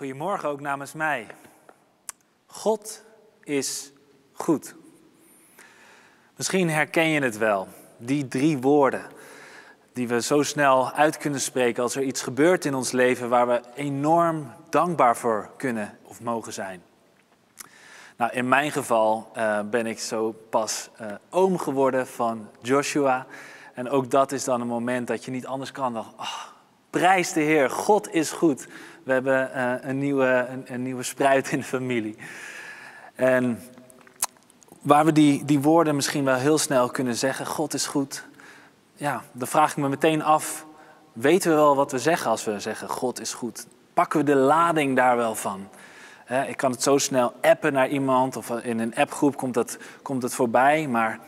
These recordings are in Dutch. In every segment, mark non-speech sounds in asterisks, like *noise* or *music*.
Goedemorgen ook namens mij. God is goed. Misschien herken je het wel, die drie woorden die we zo snel uit kunnen spreken als er iets gebeurt in ons leven waar we enorm dankbaar voor kunnen of mogen zijn. Nou, in mijn geval uh, ben ik zo pas uh, oom geworden van Joshua. En ook dat is dan een moment dat je niet anders kan dan, oh, prijs de Heer, God is goed. We hebben uh, een, nieuwe, een, een, nieuwe spruit in de familie. En waar we die, die woorden misschien wel heel snel kunnen zeggen, God is goed. Ja, dan vraag ik me meteen af, weten we wel wat we zeggen als we zeggen God is goed? Pakken we de lading daar wel van? ik kan het zo snel appen naar iemand of in een appgroep komt het, komt het voorbij. Maar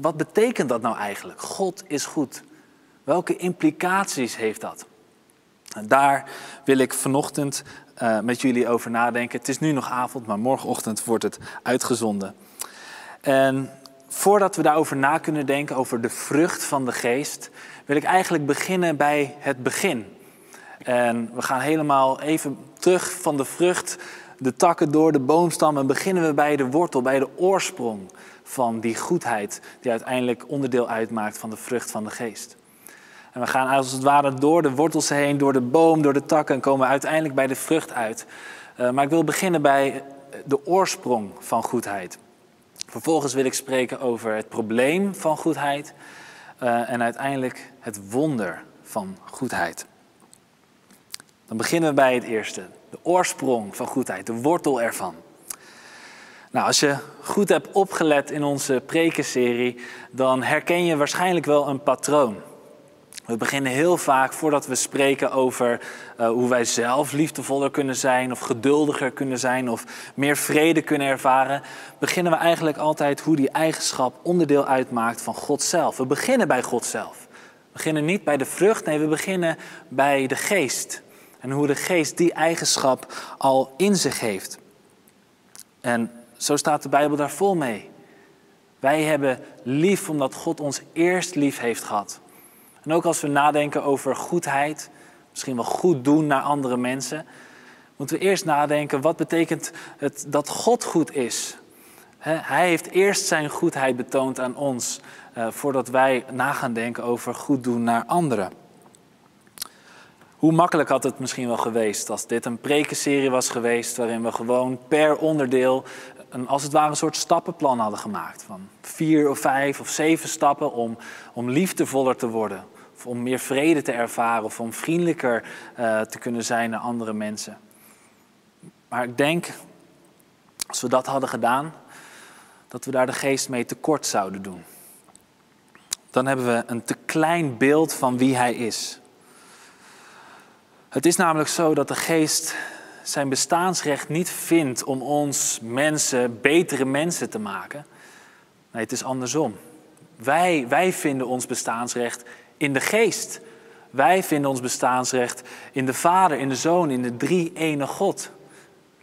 wat betekent dat nou eigenlijk? God is goed. Welke implicaties heeft dat? Daar wil ik vanochtend uh, met jullie over nadenken. Het is nu nog avond, maar morgenochtend wordt het uitgezonden. En voordat we daarover na kunnen denken, over de vrucht van de geest, wil ik eigenlijk beginnen bij het begin. En we gaan helemaal even terug van de vrucht de takken door de boomstam en beginnen we bij de wortel, bij de oorsprong van die goedheid die uiteindelijk onderdeel uitmaakt van de vrucht van de geest. En we gaan als het ware door de wortels heen, door de boom, door de takken en komen uiteindelijk bij de vrucht uit. Uh, maar ik wil beginnen bij de oorsprong van goedheid. Vervolgens wil ik spreken over het probleem van goedheid uh, en uiteindelijk het wonder van goedheid. Dan beginnen we bij het eerste, de oorsprong van goedheid, de wortel ervan. Nou, als je goed hebt opgelet in onze prekenserie, dan herken je waarschijnlijk wel een patroon. We beginnen heel vaak, voordat we spreken over uh, hoe wij zelf liefdevoller kunnen zijn, of geduldiger kunnen zijn, of meer vrede kunnen ervaren, beginnen we eigenlijk altijd hoe die eigenschap onderdeel uitmaakt van God zelf. We beginnen bij God zelf. We beginnen niet bij de vrucht, nee, we beginnen bij de geest. En hoe de geest die eigenschap al in zich heeft. En zo staat de Bijbel daar vol mee. Wij hebben lief omdat God ons eerst lief heeft gehad. En ook als we nadenken over goedheid, misschien wel goed doen naar andere mensen, moeten we eerst nadenken wat betekent het dat God goed is. Hij heeft eerst zijn goedheid betoond aan ons, eh, voordat wij na gaan denken over goed doen naar anderen. Hoe makkelijk had het misschien wel geweest als dit een prekenserie was geweest waarin we gewoon per onderdeel een, als het ware een soort stappenplan hadden gemaakt. Van vier of vijf of zeven stappen om, om liefdevoller te worden. Om meer vrede te ervaren of om vriendelijker uh, te kunnen zijn naar andere mensen. Maar ik denk, als we dat hadden gedaan, dat we daar de geest mee tekort zouden doen. Dan hebben we een te klein beeld van wie hij is. Het is namelijk zo dat de geest zijn bestaansrecht niet vindt om ons mensen betere mensen te maken. Nee, het is andersom. Wij, wij vinden ons bestaansrecht in de geest. Wij vinden ons bestaansrecht in de Vader, in de Zoon, in de drie ene God.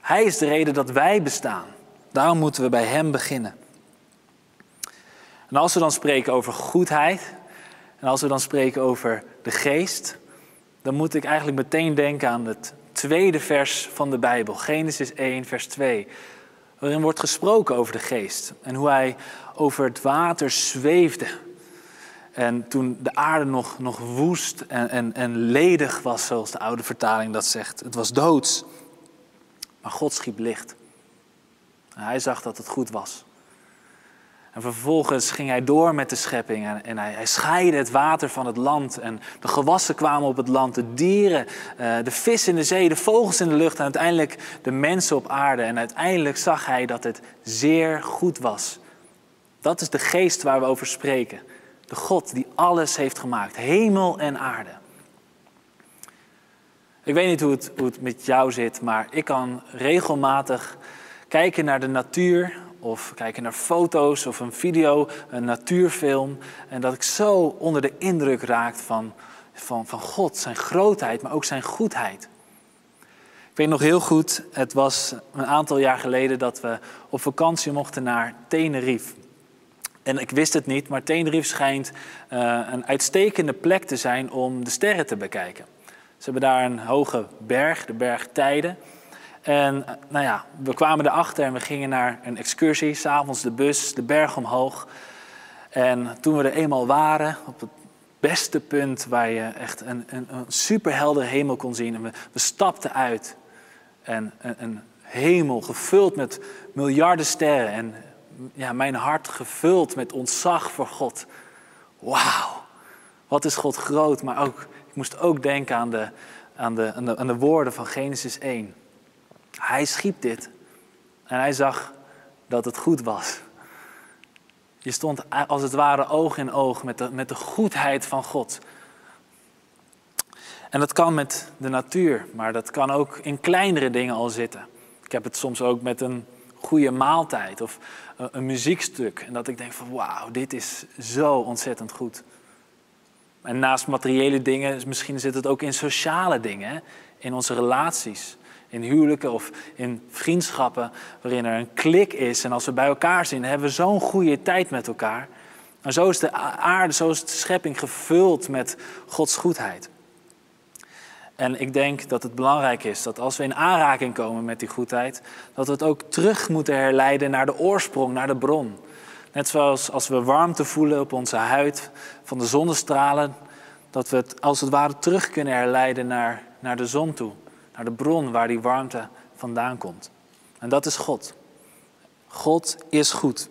Hij is de reden dat wij bestaan. Daarom moeten we bij Hem beginnen. En als we dan spreken over goedheid, en als we dan spreken over de geest, dan moet ik eigenlijk meteen denken aan het tweede vers van de Bijbel, Genesis 1, vers 2, waarin wordt gesproken over de geest en hoe hij over het water zweefde. En toen de aarde nog, nog woest en, en, en ledig was, zoals de oude vertaling dat zegt. Het was doods. Maar God schiep licht. En hij zag dat het goed was. En vervolgens ging hij door met de schepping en, en hij, hij, scheidde het water van het land. En de gewassen kwamen op het land, de dieren, uh, de vis in de zee, de vogels in de lucht en uiteindelijk de mensen op aarde. En uiteindelijk zag hij dat het zeer goed was. Dat is de geest waar we over spreken. De God die alles heeft gemaakt, hemel en aarde. Ik weet niet hoe het, hoe het met jou zit, maar ik kan regelmatig kijken naar de natuur of kijken naar foto's of een video, een natuurfilm. En dat ik zo onder de indruk raak van, van, van God, zijn grootheid, maar ook zijn goedheid. Ik weet nog heel goed, het was een aantal jaar geleden dat we op vakantie mochten naar Tenerife. En ik wist het niet, maar Tenerife schijnt uh, een uitstekende plek te zijn om de sterren te bekijken. Ze hebben daar een hoge berg, de berg Tijden. En eh, nou ja, we kwamen erachter en we gingen naar een excursie, s'avonds de bus, de berg omhoog. En toen we er eenmaal waren, op het beste punt waar je echt een, een, een superhelder hemel kon zien. En we, we stapten uit. En een, een hemel gevuld met miljarden sterren. En ja, mijn hart gevuld met ontzag voor God. Wauw, wat is God groot. Maar ook, ik moest ook denken aan de, aan de, aan de, aan de woorden van Genesis 1. Hij schiep dit en hij zag dat het goed was. Je stond als het ware oog in oog met de, met de goedheid van God. En dat kan met de natuur, maar dat kan ook in kleinere dingen al zitten. Ik heb het soms ook met een goede maaltijd of een, muziekstuk. En dat ik denk van wauw, dit is zo ontzettend goed. En naast materiële dingen, misschien zit het ook in sociale dingen, in onze relaties in huwelijken of in vriendschappen, waarin er een klik is. En als we bij elkaar zijn, hebben we zo'n goede tijd met elkaar. En zo is de aarde, zo is de schepping gevuld met Gods goedheid. En ik denk dat het belangrijk is dat als we in aanraking komen met die goedheid, dat we het ook terug moeten herleiden naar de oorsprong, naar de bron. Net zoals als we warmte voelen op onze huid van de zonnestralen, dat we het als het ware terug kunnen herleiden naar, naar de zon toe naar de bron waar die warmte vandaan komt. En dat is God. God is goed.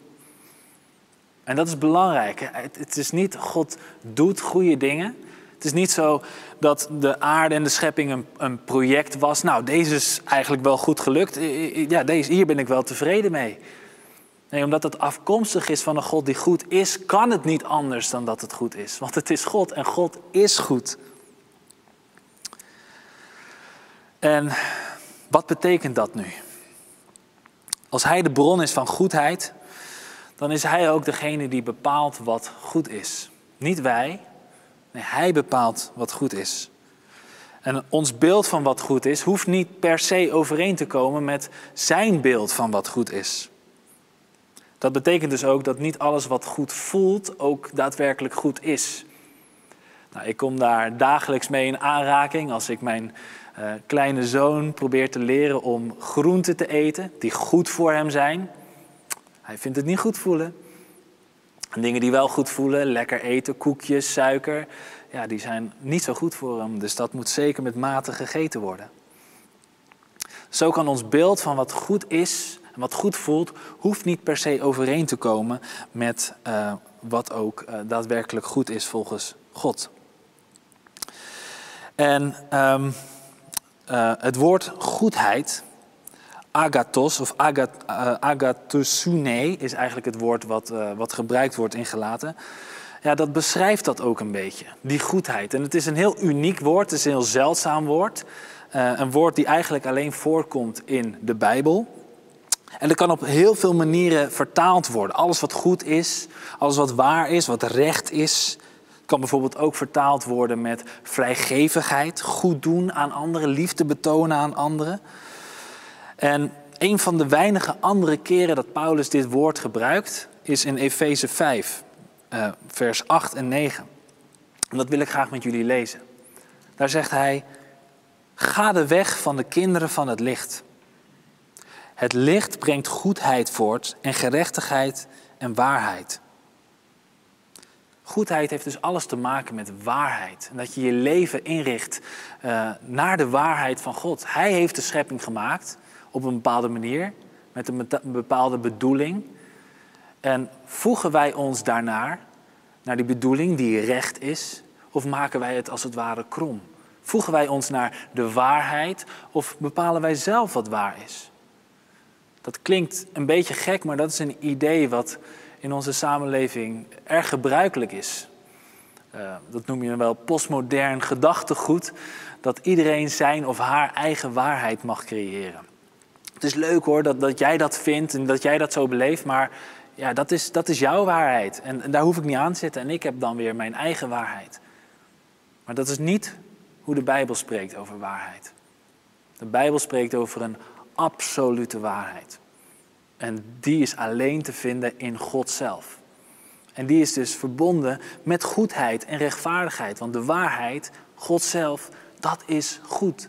En dat is belangrijk. Het is niet God doet goede dingen. Het is niet zo dat de aarde en de schepping een, een project was. Nou, deze is eigenlijk wel goed gelukt. Ja, deze, hier ben ik wel tevreden mee. Nee, omdat het afkomstig is van een God die goed is, kan het niet anders dan dat het goed is. Want het is God en God is goed. En wat betekent dat nu? Als Hij de bron is van goedheid, dan is Hij ook degene die bepaalt wat goed is. Niet wij, nee, Hij bepaalt wat goed is. En ons beeld van wat goed is, hoeft niet per se overeen te komen met Zijn beeld van wat goed is. Dat betekent dus ook dat niet alles wat goed voelt ook daadwerkelijk goed is. Nou, ik kom daar dagelijks mee in aanraking als ik mijn uh, kleine zoon probeert te leren om groenten te eten die goed voor hem zijn. Hij vindt het niet goed voelen. En dingen die wel goed voelen, lekker eten, koekjes, suiker, ja, die zijn niet zo goed voor hem. Dus dat moet zeker met mate gegeten worden. Zo kan ons beeld van wat goed is en wat goed voelt, hoeft niet per se overeen te komen met uh, wat ook uh, daadwerkelijk goed is volgens God. En um, uh, het woord goedheid, agathos of agat, uh, agathosune, is eigenlijk het woord wat, uh, wat gebruikt wordt in gelaten. Ja, dat beschrijft dat ook een beetje, die goedheid. En het is een heel uniek woord, het is een heel zeldzaam woord. een woord die eigenlijk alleen voorkomt in de Bijbel. En dat kan op heel veel manieren vertaald worden. Alles wat goed is, alles wat waar is, wat recht is, kan bijvoorbeeld ook vertaald worden met vrijgevigheid, goed doen aan anderen, liefde betonen aan anderen. En een van de weinige andere keren dat Paulus dit woord gebruikt, is in Efeze 5, uh, vers 8 en 9. En dat wil ik graag met jullie lezen. Daar zegt hij: Ga de weg van de kinderen van het licht. Het licht brengt goedheid voort en gerechtigheid en waarheid. Goedheid heeft dus alles te maken met waarheid. En dat je je leven inricht uh, naar de waarheid van God. Hij heeft de schepping gemaakt op een bepaalde manier, met een bepaalde bedoeling. En voegen wij ons daarnaar, naar die bedoeling die recht is, of maken wij het als het ware krom? Voegen wij ons naar de waarheid of bepalen wij zelf wat waar is? Dat klinkt een beetje gek, maar dat is een idee wat in onze samenleving erg gebruikelijk is. Uh, dat noem je wel postmodern gedachtegoed, dat iedereen zijn of haar eigen waarheid mag creëren. Het is leuk hoor dat, dat jij dat vindt en dat jij dat zo beleeft, maar ja, dat, is, dat is jouw waarheid. En, en daar hoef ik niet aan te zitten en ik heb dan weer mijn eigen waarheid. Maar dat is niet hoe de Bijbel spreekt over waarheid. De Bijbel spreekt over een absolute waarheid. En die is alleen te vinden in God zelf. En die is dus verbonden met goedheid en rechtvaardigheid. Want de waarheid, God zelf, dat is goed.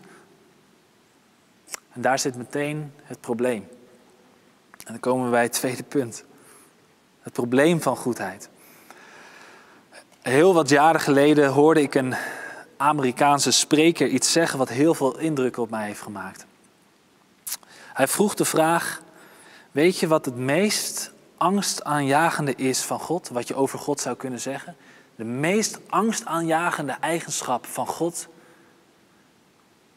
En daar zit meteen het probleem. En dan komen we bij het tweede punt. Het probleem van goedheid. Heel wat jaren geleden hoorde ik een Amerikaanse spreker iets zeggen wat heel veel indruk op mij heeft gemaakt. Hij vroeg de vraag: Weet je wat het meest angstaanjagende is van God? Wat je over God zou kunnen zeggen? De meest angstaanjagende eigenschap van God,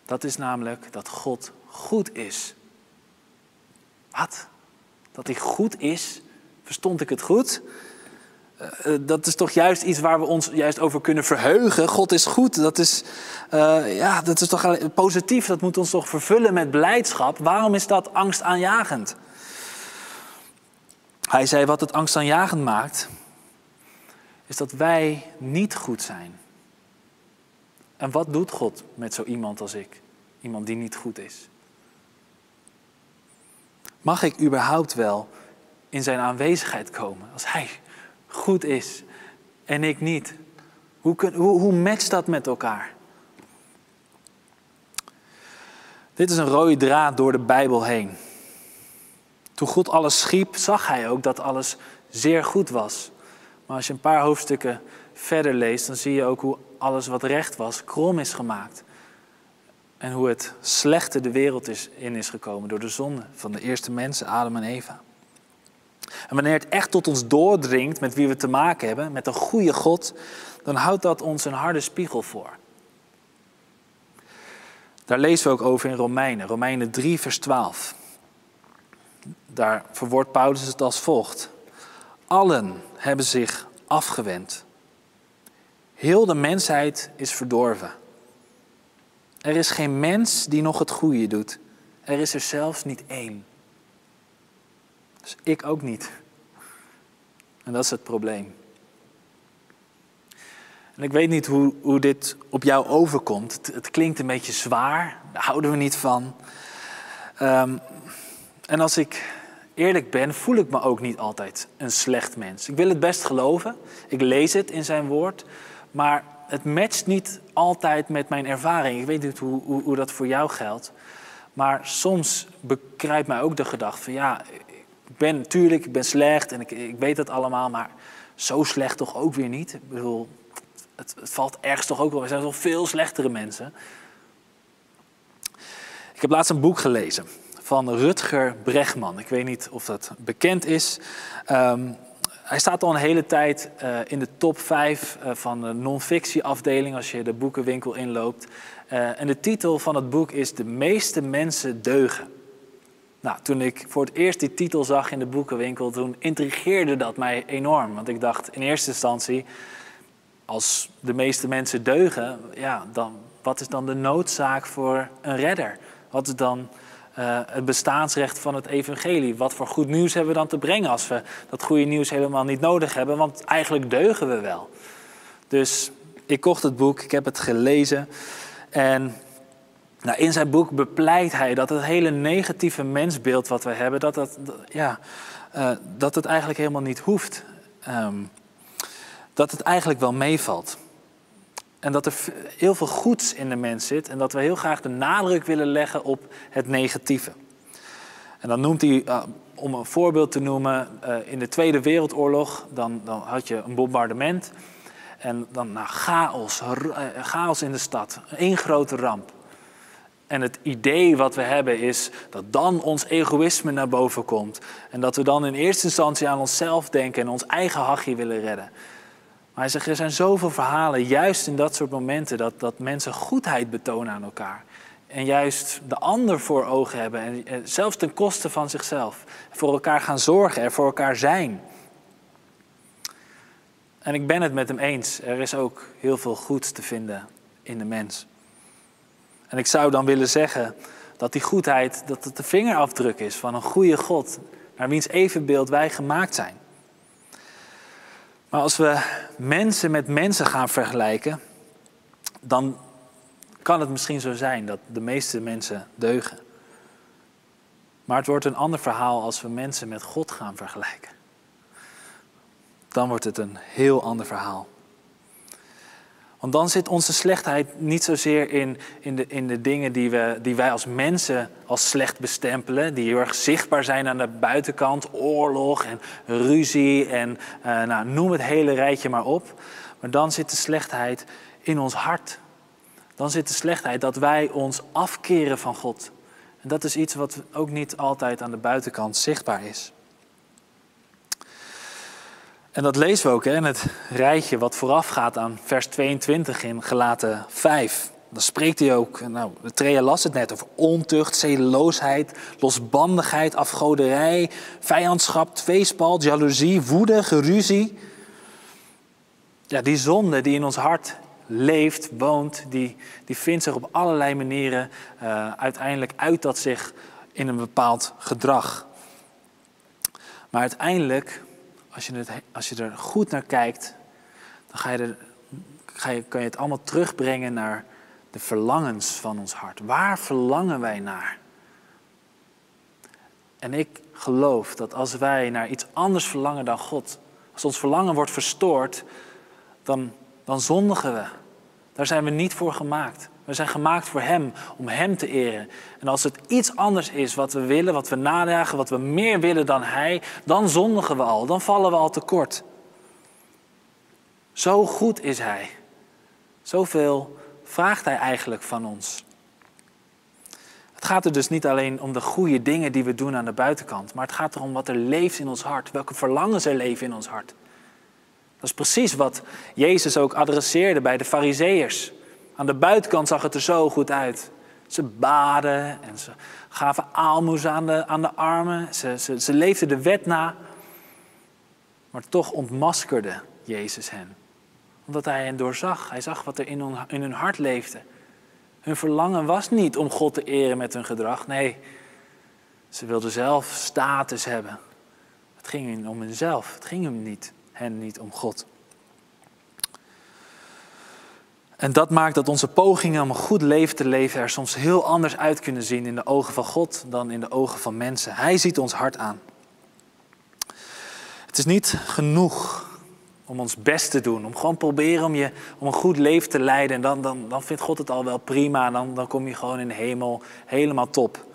dat is namelijk dat God goed is. Wat? Dat hij goed is? Verstond ik het goed? Uh, dat is toch juist iets waar we ons juist over kunnen verheugen. God is goed. Dat is, uh, ja, dat is toch positief. Dat moet ons toch vervullen met blijdschap. Waarom is dat angstaanjagend? Hij zei wat het angstaanjagend maakt, is dat wij niet goed zijn. En wat doet God met zo iemand als ik? Iemand die niet goed is. Mag ik überhaupt wel in zijn aanwezigheid komen als hij goed is en ik niet? Hoe, kun, hoe, hoe matcht dat met elkaar? Dit is een rode draad door de Bijbel heen. Toen God alles schiep, zag hij ook dat alles zeer goed was. Maar als je een paar hoofdstukken verder leest, dan zie je ook hoe alles wat recht was, krom is gemaakt. En hoe het slechte de wereld is, in is gekomen door de zonde van de eerste mensen, Adam en Eva. En wanneer het echt tot ons doordringt met wie we te maken hebben, met een goede God, dan houdt dat ons een harde spiegel voor. Daar lezen we ook over in Romeinen, Romeinen 3, vers 12. Daar verwoordt Paulus het als volgt. Allen hebben zich afgewend. Heel de mensheid is verdorven. Er is geen mens die nog het goede doet. Er is er zelfs niet één. Dus ik ook niet. En dat is het probleem. En ik weet niet hoe, hoe dit op jou overkomt. Het, klinkt een beetje zwaar, daar houden we niet van. Um, en als ik eerlijk ben, voel ik me ook niet altijd een slecht mens. Ik wil het best geloven, ik lees het in zijn woord, maar het matcht niet altijd met mijn ervaring. Ik weet niet hoe, hoe, hoe dat voor jou geldt, maar soms bekruipt mij ook de gedachte van ja, ik ben natuurlijk, ik ben slecht en ik, ik weet het allemaal, maar zo slecht toch ook weer niet. Ik bedoel, het, valt ergens toch ook wel. Er zijn toch veel slechtere mensen. Ik heb laatst een boek gelezen van Rutger Bregman. Ik weet niet of dat bekend is. Um, hij staat al een hele tijd uh, in de top 5 uh, van de non-fictie afdeling als je de boekenwinkel inloopt. Uh, en de titel van het boek is De meeste mensen deugen. Nou, toen ik voor het eerst die titel zag in de boekenwinkel, toen intrigeerde dat mij enorm. Want ik dacht in eerste instantie, als de meeste mensen deugen, ja, dan, wat is dan de noodzaak voor een redder? Wat is dan uh, het bestaansrecht van het evangelie. Wat voor goed nieuws hebben we dan te brengen als we dat goede nieuws helemaal niet nodig hebben? Want eigenlijk deugen we wel. Dus ik kocht het boek, ik heb het gelezen. En nou, in zijn boek bepleit hij dat het hele negatieve mensbeeld wat we hebben, dat, dat, ja, uh, dat het eigenlijk helemaal niet hoeft. Um, dat het eigenlijk wel meevalt. En dat er heel veel goeds in de mens zit en dat we heel graag de nadruk willen leggen op het negatieve. En dan noemt hij, uh, om een voorbeeld te noemen, uh, in de Tweede Wereldoorlog, dan, dan had je een bombardement. En dan nou, chaos, uh, chaos in de stad, één grote ramp. En het idee wat we hebben is dat dan ons egoïsme naar boven komt. En dat we dan in eerste instantie aan onszelf denken en ons eigen hachje willen redden. Maar hij zegt, er zijn zoveel verhalen, juist in dat soort momenten, dat, dat mensen goedheid betonen aan elkaar. En juist de ander voor ogen hebben, en, en zelfs ten koste van zichzelf. Voor elkaar gaan zorgen, er voor elkaar zijn. En ik ben het met hem eens, er is ook heel veel goeds te vinden in de mens. En ik zou dan willen zeggen dat die goedheid, dat het de vingerafdruk is van een goede God, naar wiens evenbeeld wij gemaakt zijn. Maar als we mensen met mensen gaan vergelijken, dan kan het misschien zo zijn dat de meeste mensen deugen. Maar het wordt een ander verhaal als we mensen met God gaan vergelijken. Dan wordt het een heel ander verhaal. Want dan zit onze slechtheid niet zozeer in, in, de, in de dingen die, we, die wij als mensen als slecht bestempelen, die heel erg zichtbaar zijn aan de buitenkant, oorlog en ruzie en uh, nou, noem het hele rijtje maar op. Maar dan zit de slechtheid in ons hart. Dan zit de slechtheid dat wij ons afkeren van God. En dat is iets wat ook niet altijd aan de buitenkant zichtbaar is. En dat lezen we ook hè, in het rijtje wat voorafgaat aan vers 22 in Gelaten 5. Dan spreekt hij ook, nou, Trea las het net over ontucht, zedeloosheid, losbandigheid, afgoderij, vijandschap, tweespalt, jaloezie, woede, geruzie. Ja, die zonde die in ons hart leeft, woont, die, die vindt zich op allerlei manieren, uh, uiteindelijk uit dat zich in een bepaald gedrag. Maar uiteindelijk als je, het, als je er goed naar kijkt, dan ga je er, ga je, kan je het allemaal terugbrengen naar de verlangens van ons hart. Waar verlangen wij naar? En ik geloof dat als wij naar iets anders verlangen dan God, als ons verlangen wordt verstoord, dan, dan zondigen we. Daar zijn we niet voor gemaakt. We zijn gemaakt voor Hem, om Hem te eren. En als het iets anders is wat we willen, wat we nadragen, wat we meer willen dan Hij, dan zondigen we al, dan vallen we al tekort. Zo goed is Hij. Zoveel vraagt Hij eigenlijk van ons. Het gaat er dus niet alleen om de goede dingen die we doen aan de buitenkant, maar het gaat erom wat er leeft in ons hart, welke verlangens er leven in ons hart. Dat is precies wat Jezus ook adresseerde bij de Fariseërs. Aan de buitenkant zag het er zo goed uit. Ze baden en ze gaven aalmoes aan de, aan de armen. Ze, ze, ze leefden de wet na. Maar toch ontmaskerde Jezus hen. Omdat hij hen doorzag. Hij zag wat er in hun, in hun hart leefde. Hun verlangen was niet om God te eren met hun gedrag. Nee, ze wilden zelf status hebben. Het ging hen om hunzelf. Het ging hem niet, hen niet om God. En dat maakt dat onze pogingen om een goed leven te leven er soms heel anders uit kunnen zien in de ogen van God dan in de ogen van mensen. Hij ziet ons hart aan. Het is niet genoeg om ons best te doen, om gewoon proberen om, je, om een goed leven te leiden. En dan, dan, dan vindt God het al wel prima dan, dan kom je gewoon in de hemel helemaal top.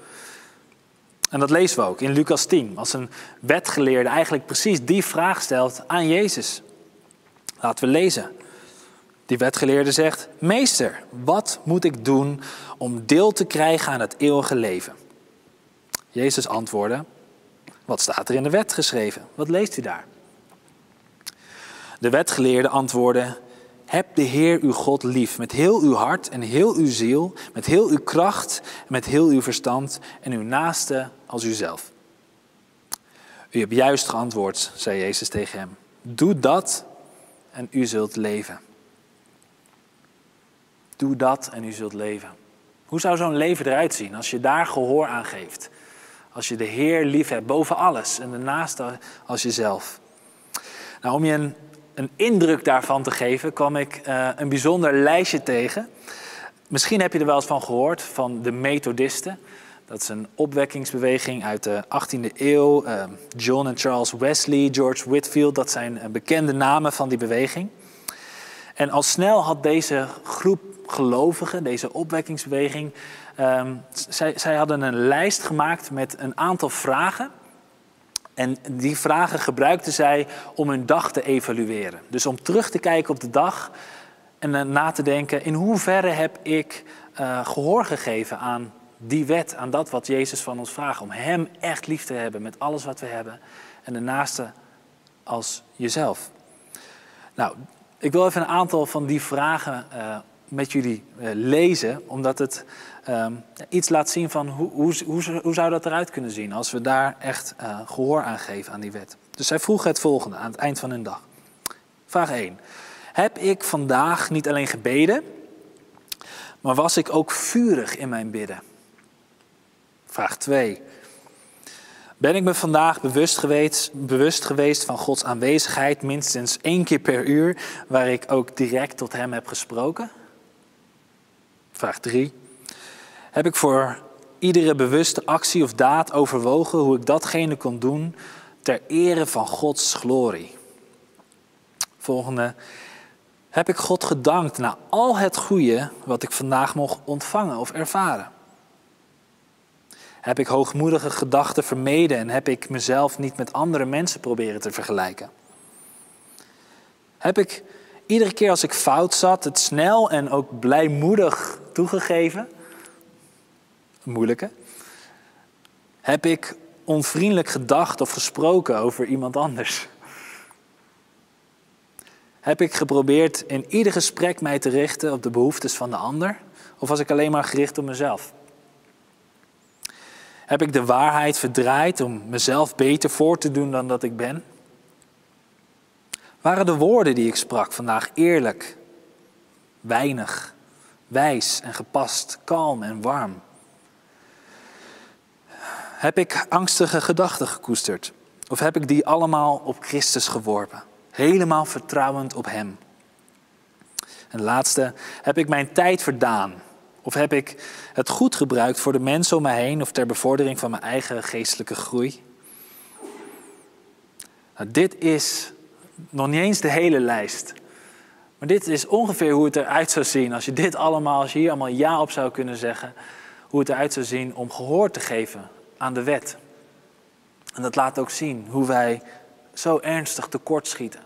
En dat lezen we ook in Lucas 10, als een wetgeleerde eigenlijk precies die vraag stelt aan Jezus. Laten we lezen. Die wetgeleerde zegt: Meester, wat moet ik doen om deel te krijgen aan het eeuwige leven? Jezus antwoordde: Wat staat er in de wet geschreven? Wat leest u daar? De wetgeleerde antwoordde: Heb de Heer uw God lief met heel uw hart en heel uw ziel, met heel uw kracht met heel uw verstand en uw naaste als uzelf. U hebt juist geantwoord, zei Jezus tegen hem. Doe dat en u zult leven. Doe dat en u zult leven. Hoe zou zo'n leven eruit zien als je daar gehoor aan geeft? Als je de Heer lief hebt boven alles en daarnaast als jezelf. Nou, om je een, een indruk daarvan te geven, kwam ik uh, een bijzonder lijstje tegen. Misschien heb je er wel eens van gehoord, van de Methodisten. Dat is een opwekkingsbeweging uit de 18e eeuw. Uh, John en Charles Wesley, George Whitfield, dat zijn bekende namen van die beweging. En al snel had deze groep gelovigen, deze opwekkingsbeweging, um, zij, zij hadden een lijst gemaakt met een aantal vragen. En die vragen gebruikten zij om hun dag te evalueren. Dus om terug te kijken op de dag en na te denken: in hoeverre heb ik uh, gehoor gegeven aan die wet, aan dat wat Jezus van ons vraagt. Om Hem echt lief te hebben met alles wat we hebben en de naaste als jezelf. Nou, ik wil even een aantal van die vragen uh, met jullie uh, lezen, omdat het um, iets laat zien van hoe, hoe, hoe, hoe, zou dat eruit kunnen zien als we daar echt uh, gehoor aan geven aan die wet. Dus zij vroegen het volgende aan het eind van hun dag. Vraag 1. Heb ik vandaag niet alleen gebeden, maar was ik ook vurig in mijn bidden? Vraag 2. Ben ik me vandaag bewust geweest, bewust geweest van Gods aanwezigheid minstens één keer per uur, waar ik ook direct tot Hem heb gesproken? Vraag 3. Heb ik voor iedere bewuste actie of daad overwogen hoe ik datgene kon doen ter ere van Gods glorie? Volgende. Heb ik God gedankt na al het goede wat ik vandaag mocht ontvangen of ervaren? Heb ik hoogmoedige gedachten vermeden en heb ik mezelf niet met andere mensen proberen te vergelijken? Heb ik iedere keer als ik fout zat het snel en ook blijmoedig toegegeven? Moeilijke. Heb ik onvriendelijk gedacht of gesproken over iemand anders? Heb ik geprobeerd in ieder gesprek mij te richten op de behoeftes van de ander? Of was ik alleen maar gericht op mezelf? Heb ik de waarheid verdraaid om mezelf beter voor te doen dan dat ik ben? Waren de woorden die ik sprak vandaag eerlijk, weinig, wijs en gepast, kalm en warm? Heb ik angstige gedachten gekoesterd? Of heb ik die allemaal op Christus geworpen? Helemaal vertrouwend op Hem. En laatste, heb ik mijn tijd verdaan? Of heb ik het goed gebruikt voor de mensen om mij heen of ter bevordering van mijn eigen geestelijke groei? Nou, dit is nog niet eens de hele lijst. Maar dit is ongeveer hoe het eruit zou zien als je dit allemaal, als je hier allemaal ja op zou kunnen zeggen, hoe het eruit zou zien om gehoor te geven aan de wet. En dat laat ook zien hoe wij zo ernstig tekortschieten.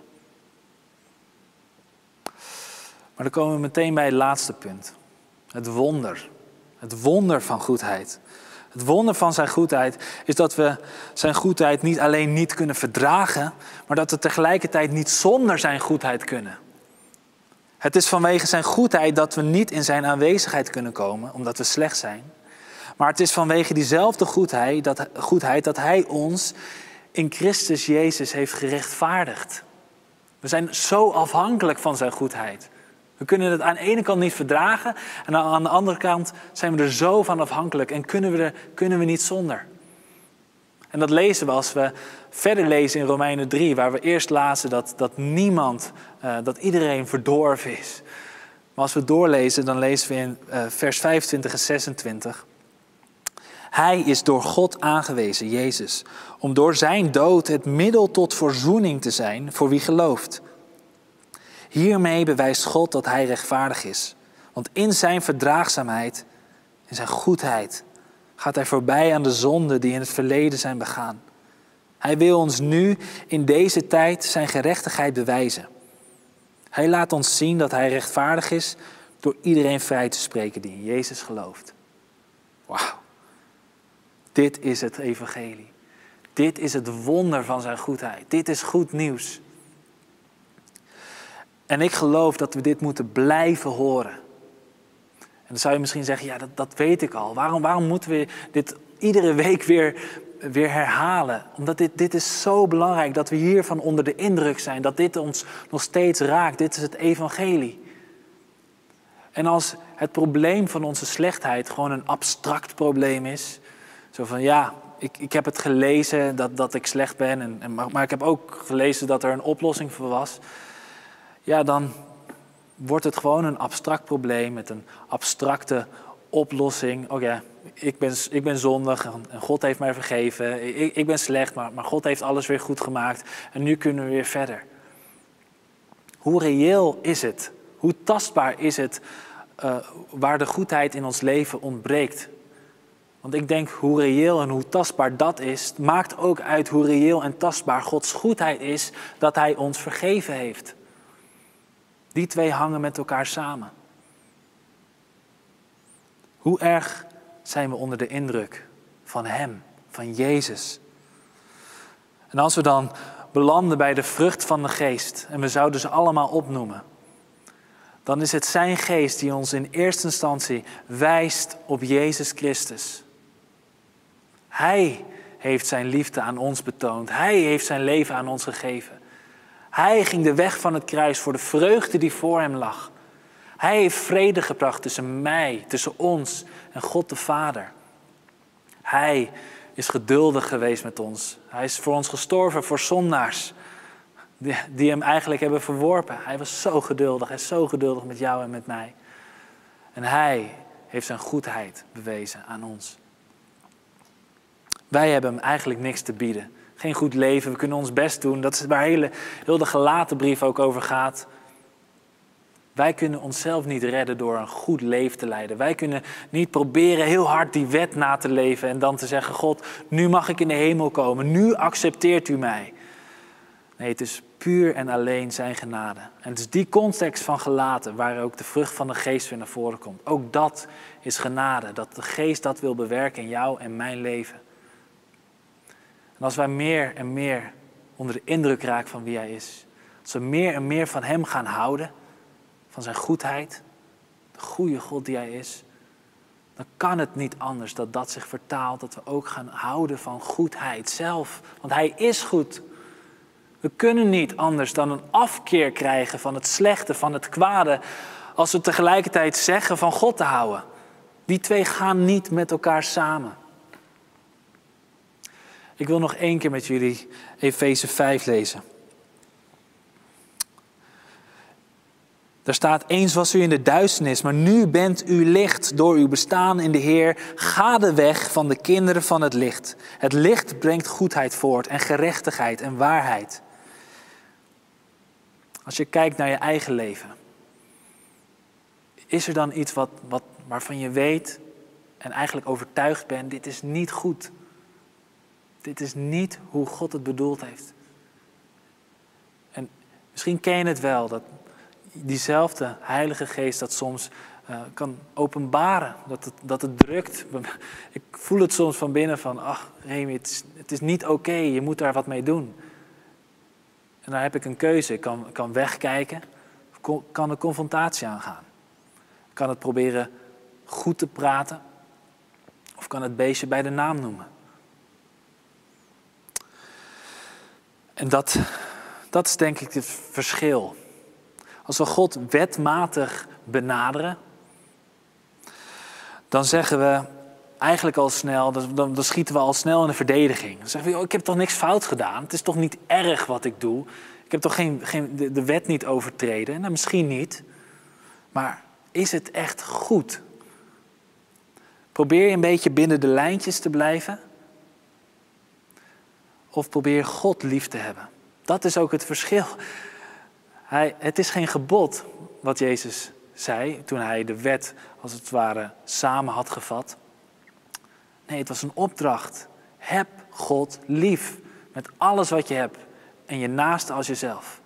Maar dan komen we meteen bij het laatste punt. Het wonder. Het wonder van goedheid. Het wonder van zijn goedheid is dat we zijn goedheid niet alleen niet kunnen verdragen, maar dat we tegelijkertijd niet zonder zijn goedheid kunnen. Het is vanwege zijn goedheid dat we niet in zijn aanwezigheid kunnen komen, omdat we slecht zijn. Maar het is vanwege diezelfde goedheid dat, goedheid dat hij ons in Christus Jezus heeft gerechtvaardigd. We zijn zo afhankelijk van zijn goedheid. We kunnen het aan de ene kant niet verdragen en aan de andere kant zijn we er zo van afhankelijk en kunnen we, er, kunnen we niet zonder. En dat lezen we als we verder lezen in Romeinen 3, waar we eerst lazen dat, dat niemand, uh, dat iedereen verdorven is. Maar als we doorlezen, dan lezen we in uh, vers 25 en 26. Hij is door God aangewezen, Jezus, om door zijn dood het middel tot verzoening te zijn voor wie gelooft. Hiermee bewijst God dat Hij rechtvaardig is. Want in Zijn verdraagzaamheid, in Zijn goedheid, gaat Hij voorbij aan de zonden die in het verleden zijn begaan. Hij wil ons nu in deze tijd Zijn gerechtigheid bewijzen. Hij laat ons zien dat Hij rechtvaardig is door iedereen vrij te spreken die in Jezus gelooft. Wauw. Dit is het evangelie. Dit is het wonder van zijn goedheid. Dit is goed nieuws. En ik geloof dat we dit moeten blijven horen. En dan zou je misschien zeggen, ja, dat, dat weet ik al. Waarom, waarom moeten we dit iedere week weer, weer herhalen? Omdat dit, dit is zo belangrijk dat we hiervan onder de indruk zijn. Dat dit ons nog steeds raakt. Dit is het evangelie. En als het probleem van onze slechtheid gewoon een abstract probleem is. Zo van, ja, ik, ik heb het gelezen dat, dat ik slecht ben. En, en, maar ik heb ook gelezen dat er een oplossing voor was ja, dan wordt het gewoon een abstract probleem met een abstracte oplossing. Oké, ik, ben, ik ben zondig en God heeft mij vergeven. Ik, ik ben slecht, maar, maar God heeft alles weer goed gemaakt. En nu kunnen we weer verder. Hoe reëel is het? Hoe tastbaar is het uh, waar de goedheid in ons leven ontbreekt? Want ik denk hoe reëel en hoe tastbaar dat is, maakt ook uit hoe reëel en tastbaar Gods goedheid is dat Hij ons vergeven heeft. Die twee hangen met elkaar samen. Hoe erg zijn we onder de indruk van Hem, van Jezus? En als we dan belanden bij de vrucht van de geest en we zouden ze allemaal opnoemen, dan is het Zijn geest die ons in eerste instantie wijst op Jezus Christus. Hij heeft Zijn liefde aan ons betoond. Hij heeft Zijn leven aan ons gegeven. Hij ging de weg van het kruis voor de vreugde die voor hem lag. Hij heeft vrede gebracht tussen mij, tussen ons en God de Vader. Hij is geduldig geweest met ons. Hij is voor ons gestorven, voor zondaars die, hem eigenlijk hebben verworpen. Hij was zo geduldig, hij is zo geduldig met jou en met mij. En hij heeft zijn goedheid bewezen aan ons. Wij hebben hem eigenlijk niks te bieden geen goed leven, we kunnen ons best doen. Dat is waar hele, heel de gelaten brief ook over gaat. Wij kunnen onszelf niet redden door een goed leven te leiden. Wij kunnen niet proberen heel hard die wet na te leven en dan te zeggen: God, nu mag ik in de hemel komen. Nu accepteert u mij. Nee, het is puur en alleen zijn genade. En het is die context van gelaten waar ook de vrucht van de geest weer naar voren komt. Ook dat is genade, dat de geest dat wil bewerken in jou en mijn leven. En als wij meer en meer onder de indruk raken van wie hij is, als we meer en meer van hem gaan houden, van zijn goedheid, de goede God die hij is, dan kan het niet anders dat dat zich vertaalt, dat we ook gaan houden van goedheid zelf. Want hij is goed. We kunnen niet anders dan een afkeer krijgen van het slechte, van het kwade, als we tegelijkertijd zeggen van God te houden. Die twee gaan niet met elkaar samen. Ik wil nog één keer met jullie Efeze 5 lezen. Daar staat, eens was u in de duisternis, maar nu bent u licht door uw bestaan in de Heer. Ga de weg van de kinderen van het licht. Het licht brengt goedheid voort en gerechtigheid en waarheid. Als je kijkt naar je eigen leven, is er dan iets wat, wat, waarvan je weet en eigenlijk overtuigd bent, dit is niet goed. Dit is niet hoe God het bedoeld heeft. En misschien ken je het wel, dat diezelfde Heilige Geest dat soms uh, kan openbaren, dat het, dat het drukt. *laughs* Ik voel het soms van binnen van, ach Remy, het is, het is niet oké, je moet daar wat mee doen. En dan heb ik een keuze. Ik kan, kan wegkijken kan de confrontatie aangaan. Ik kan het proberen goed te praten of kan het beestje bij de naam noemen. En dat, dat is denk ik het verschil. Als we God wetmatig benaderen, dan zeggen we eigenlijk al snel, dan, dan, schieten we al snel in de verdediging. Dan zeggen we, ik heb toch niks fout gedaan? Het is toch niet erg wat ik doe? Ik heb toch geen, geen, de, de wet niet overtreden? Nou, misschien niet. Maar is het echt goed? Probeer je een beetje binnen de lijntjes te blijven? Of probeer God lief te hebben? Dat is ook het verschil. Hij, het is geen gebod wat Jezus zei toen hij de wet als het ware samen had gevat. Nee, het was een opdracht. Heb God lief met alles wat je hebt en je naaste als jezelf.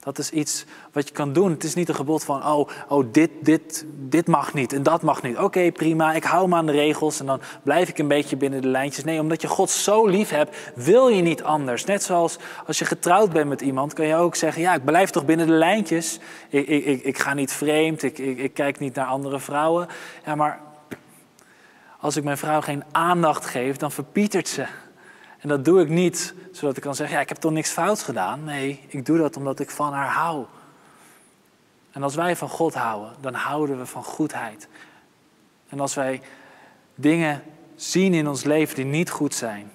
Dat is iets wat je kan doen. Het is niet een gebod van, oh, oh dit, dit, dit mag niet en dat mag niet. Oké, prima, ik hou me aan de regels en dan blijf ik een beetje binnen de lijntjes. Nee, omdat je God zo lief hebt, wil je niet anders. Net zoals als je getrouwd bent met iemand, kan je ook zeggen, ja, ik blijf toch binnen de lijntjes. Ik, ik, ik, ik ga niet vreemd, ik, ik, ik kijk niet naar andere vrouwen. Ja, maar als ik mijn vrouw geen aandacht geef, dan verpietert ze. En dat doe ik niet zodat ik kan zeggen, ja, ik heb toch niks fout gedaan. Nee, ik doe dat omdat ik van haar hou. En als wij van God houden, dan houden we van goedheid. En als wij dingen zien in ons leven die niet goed zijn,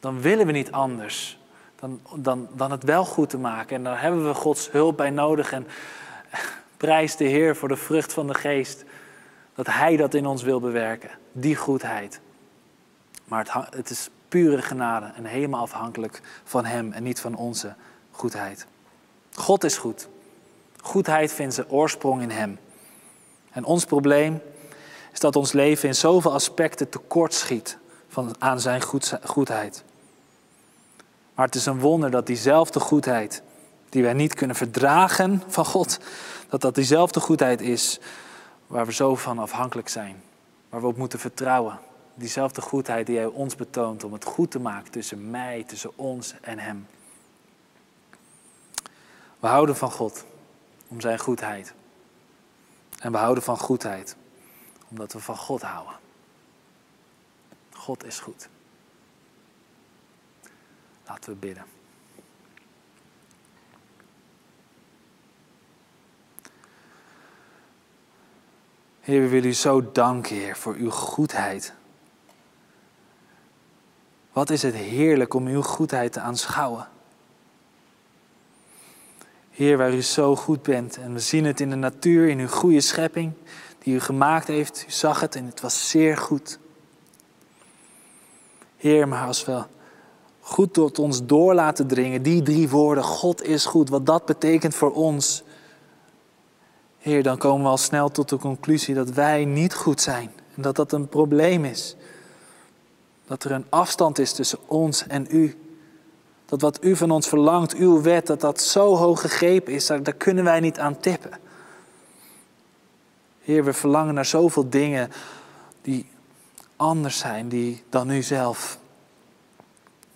dan willen we niet anders dan, dan, dan het wel goed te maken. En daar hebben we Gods hulp bij nodig. En *laughs* prijs de Heer voor de vrucht van de geest. Dat Hij dat in ons wil bewerken, die goedheid. Maar het, het is pure genade en helemaal afhankelijk van Hem en niet van onze goedheid. God is goed. Goedheid vindt zijn oorsprong in Hem. En ons probleem is dat ons leven in zoveel aspecten tekort schiet van, aan Zijn goedheid. Maar het is een wonder dat diezelfde goedheid, die wij niet kunnen verdragen van God, dat dat diezelfde goedheid is waar we zo van afhankelijk zijn, waar we op moeten vertrouwen diezelfde goedheid die Hij ons betoont om het goed te maken tussen mij, tussen ons en Hem. We houden van God om Zijn goedheid. En we houden van goedheid omdat we van God houden. God is goed. Laten we bidden. Heer, we willen u zo danken, Heer, voor uw goedheid. Wat is het heerlijk om uw goedheid te aanschouwen. Heer, waar u zo goed bent en we zien het in de natuur, in uw goede schepping die u gemaakt heeft. U zag het en het was zeer goed. Heer, maar als we goed tot ons door laten dringen, die drie woorden, God is goed, wat dat betekent voor ons. Heer, dan komen we al snel tot de conclusie dat wij niet goed zijn en dat dat een probleem is. Dat er een afstand is tussen ons en u. Dat wat u van ons verlangt, uw wet, dat dat zo hoog gegrepen is, daar, kunnen wij niet aan tippen. Heer, we verlangen naar zoveel dingen die anders zijn die, dan u zelf.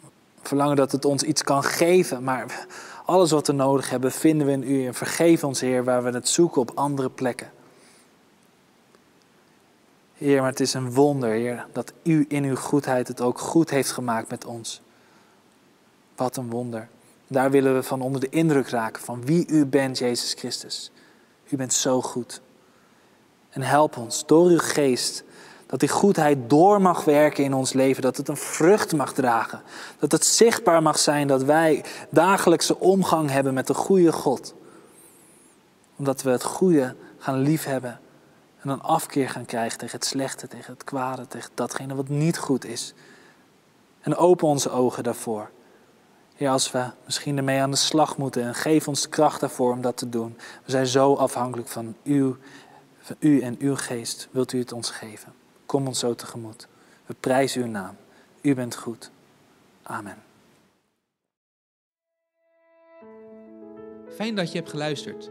We verlangen dat het ons iets kan geven, maar alles wat we nodig hebben vinden we in u. En vergeef ons, Heer, waar we het zoeken op andere plekken. Heer, maar het is een wonder, Heer, dat u in uw goedheid het ook goed heeft gemaakt met ons. Wat een wonder. Daar willen we van onder de indruk raken van wie u bent, Jezus Christus. U bent zo goed. En help ons door uw geest dat die goedheid door mag werken in ons leven, dat het een vrucht mag dragen, dat het zichtbaar mag zijn dat wij dagelijkse omgang hebben met de goede God. Omdat we het goede gaan liefhebben en een afkeer gaan krijgen tegen het slechte, tegen het kwade, tegen datgene wat niet goed is. En open onze ogen daarvoor. Ja, als we misschien ermee aan de slag moeten en geef ons kracht daarvoor om dat te doen. We zijn zo afhankelijk van u, van u en uw geest. Wilt u het ons geven? Kom ons zo tegemoet. We prijzen uw naam. U bent goed. Amen. Fijn dat je hebt geluisterd.